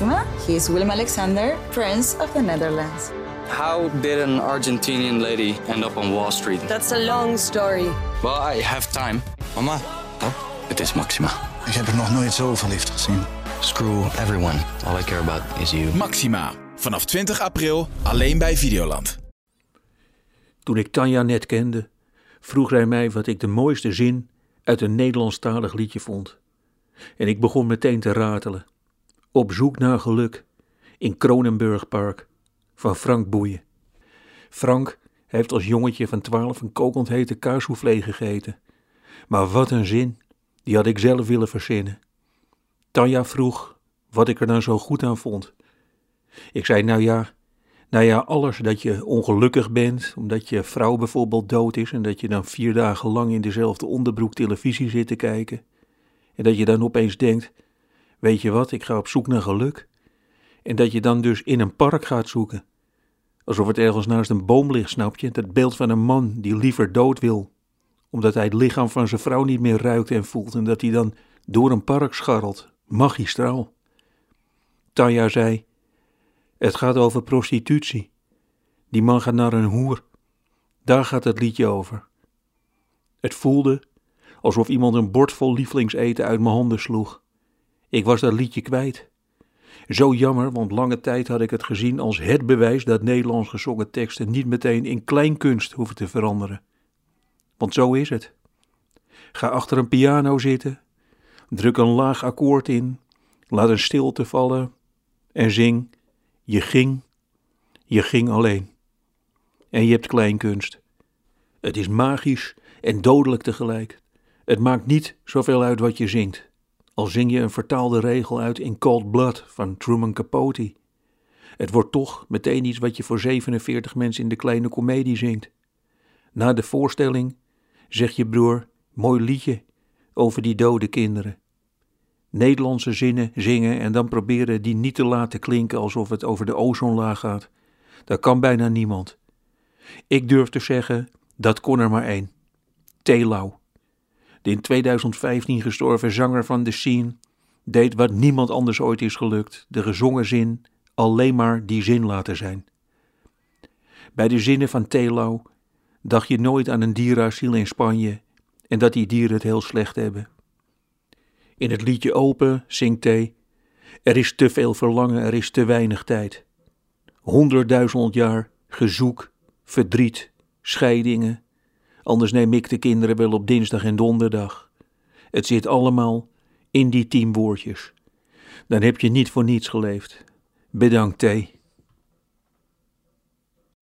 Maxima. He is Willem Alexander, Prince of the Netherlands. How did an Argentinian lady end up on Wall Street? That's a long story. Well, I have time. Mama, Het is Maxima. ik heb er nog nooit zo verliefd gezien. Screw everyone. All I care about is you. Maxima. Vanaf 20 april alleen bij Videoland. Toen ik Tanja net kende, vroeg hij mij wat ik de mooiste zin uit een Nederlandstalig liedje vond. En ik begon meteen te ratelen. Op zoek naar geluk in Kronenburg Park van Frank Boeien. Frank heeft als jongetje van twaalf een kokend hete kaassoufflé gegeten. Maar wat een zin, die had ik zelf willen verzinnen. Tanja vroeg wat ik er nou zo goed aan vond. Ik zei, nou ja, nou ja, alles dat je ongelukkig bent, omdat je vrouw bijvoorbeeld dood is en dat je dan vier dagen lang in dezelfde onderbroek televisie zit te kijken. En dat je dan opeens denkt, weet je wat, ik ga op zoek naar geluk. En dat je dan dus in een park gaat zoeken. Alsof het ergens naast een boom ligt, snap je? Dat beeld van een man die liever dood wil. Omdat hij het lichaam van zijn vrouw niet meer ruikt en voelt. En dat hij dan door een park scharrelt. Magistraal. Tanja zei, het gaat over prostitutie. Die man gaat naar een hoer. Daar gaat het liedje over. Het voelde alsof iemand een bord vol lievelingseten uit mijn handen sloeg. Ik was dat liedje kwijt. Zo jammer, want lange tijd had ik het gezien als het bewijs dat Nederlands gezongen teksten niet meteen in kleinkunst hoeven te veranderen. Want zo is het. Ga achter een piano zitten, druk een laag akkoord in, laat een stilte vallen en zing. Je ging, je ging alleen. En je hebt kleinkunst. Het is magisch en dodelijk tegelijk. Het maakt niet zoveel uit wat je zingt. Al zing je een vertaalde regel uit in Cold Blood van Truman Capote. Het wordt toch meteen iets wat je voor 47 mensen in de kleine komedie zingt. Na de voorstelling zegt je broer, mooi liedje over die dode kinderen. Nederlandse zinnen zingen en dan proberen die niet te laten klinken alsof het over de ozonlaag gaat. Dat kan bijna niemand. Ik durf te zeggen, dat kon er maar één. Telau. De in 2015 gestorven zanger van The Scene deed wat niemand anders ooit is gelukt: de gezongen zin alleen maar die zin laten zijn. Bij de zinnen van Telau dacht je nooit aan een dierenasiel in Spanje en dat die dieren het heel slecht hebben. In het liedje Open zingt hij: Er is te veel verlangen, er is te weinig tijd. Honderdduizend jaar gezoek, verdriet, scheidingen. Anders neem ik de kinderen wel op dinsdag en donderdag. Het zit allemaal in die tien woordjes. Dan heb je niet voor niets geleefd. Bedankt, Thee.